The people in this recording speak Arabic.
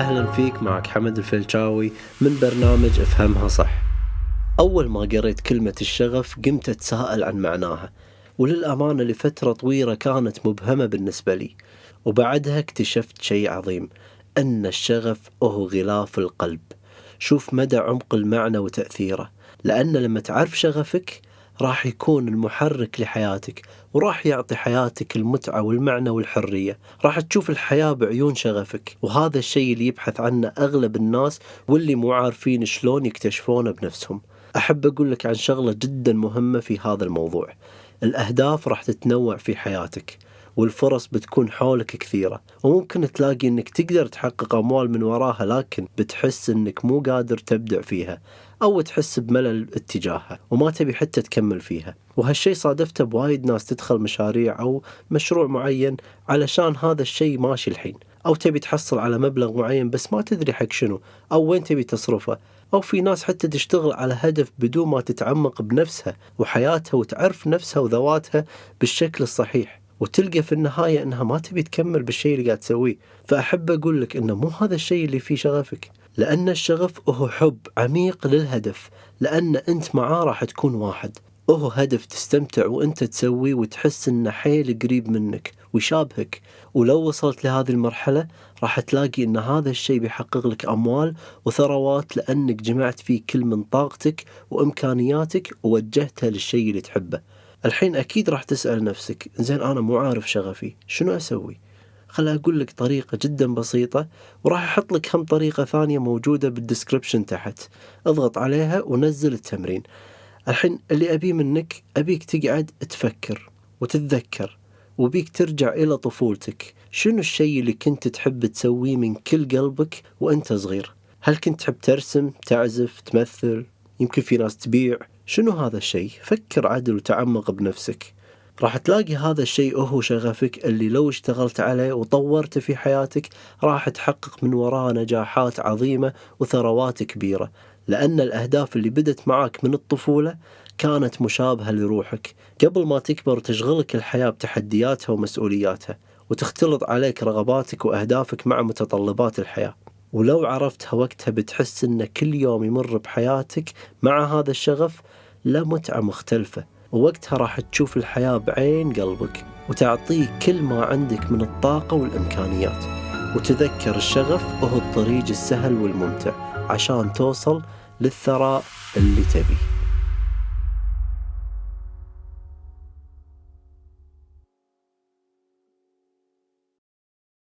أهلا فيك معك حمد الفلشاوي من برنامج أفهمها صح. أول ما قريت كلمة الشغف قمت أتساءل عن معناها وللأمانة لفترة طويلة كانت مبهمة بالنسبة لي. وبعدها اكتشفت شيء عظيم أن الشغف هو غلاف القلب. شوف مدى عمق المعنى وتأثيره لأن لما تعرف شغفك راح يكون المحرك لحياتك وراح يعطي حياتك المتعة والمعنى والحرية. راح تشوف الحياة بعيون شغفك وهذا الشيء اللي يبحث عنه أغلب الناس واللي مو عارفين شلون يكتشفونه بنفسهم. أحب أقول لك عن شغلة جدا مهمة في هذا الموضوع. الأهداف راح تتنوع في حياتك والفرص بتكون حولك كثيرة. وممكن تلاقي إنك تقدر تحقق أموال من وراها لكن بتحس إنك مو قادر تبدع فيها. أو تحس بملل اتجاهها وما تبي حتى تكمل فيها. وهالشيء صادفته بوايد ناس تدخل مشاريع أو مشروع معين علشان هذا الشيء ماشي الحين. أو تبي تحصل على مبلغ معين بس ما تدري حق شنو أو وين تبي تصرفه. أو في ناس حتى تشتغل على هدف بدون ما تتعمق بنفسها وحياتها وتعرف نفسها وذواتها بالشكل الصحيح. وتلقى في النهاية إنها ما تبي تكمل بالشيء اللي قاعد تسويه. فأحب أقول لك إنه مو هذا الشيء اللي فيه شغفك. لأن الشغف هو حب عميق للهدف لأن أنت معاه راح تكون واحد. هو هدف تستمتع وأنت تسويه وتحس انه حيل قريب منك ويشابهك. ولو وصلت لهذه المرحلة راح تلاقي إن هذا الشيء بيحقق لك أموال وثروات لأنك جمعت فيه كل من طاقتك وإمكانياتك ووجهتها للشيء اللي تحبه. الحين أكيد راح تسأل نفسك زين أنا مو عارف شغفي شنو أسوي؟ خل أقول لك طريقة جدا بسيطة وراح أحط لك هم طريقة ثانية موجودة بالدسكربشن تحت. أضغط عليها ونزل التمرين. الحين اللي ابيه منك أبيك تقعد تفكر وتتذكر وبيك ترجع إلى طفولتك. شنو الشيء اللي كنت تحب تسويه من كل قلبك وأنت صغير؟ هل كنت تحب ترسم تعزف تمثل؟ يمكن في ناس تبيع. شنو هذا الشيء فكر عدل وتعمق بنفسك. راح تلاقي هذا الشيء هو شغفك اللي لو اشتغلت عليه وطورته في حياتك راح تحقق من وراه نجاحات عظيمة وثروات كبيرة. لأن الأهداف اللي بدت معاك من الطفولة كانت مشابهة لروحك. قبل ما تكبر وتشغلك الحياة بتحدياتها ومسؤولياتها وتختلط عليك رغباتك وأهدافك مع متطلبات الحياة. ولو عرفتها وقتها بتحس إن كل يوم يمر بحياتك مع هذا الشغف له متعة مختلفة. ووقتها راح تشوف الحياة بعين قلبك وتعطيه كل ما عندك من الطاقة والإمكانيات. وتذكر الشغف هو الطريق السهل والممتع عشان توصل للثراء اللي تبيه.